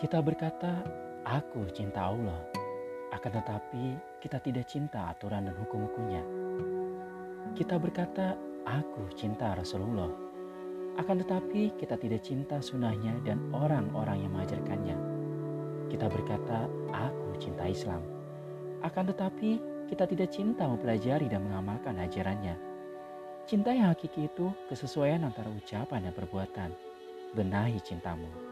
Kita berkata, "Aku cinta Allah," akan tetapi kita tidak cinta aturan dan hukum-hukumnya. Kita berkata, "Aku cinta Rasulullah," akan tetapi kita tidak cinta sunnahnya dan orang-orang yang mengajarkannya. Kita berkata, "Aku cinta Islam," akan tetapi kita tidak cinta mempelajari dan mengamalkan ajarannya. Cinta yang hakiki itu kesesuaian antara ucapan dan perbuatan. Benahi cintamu.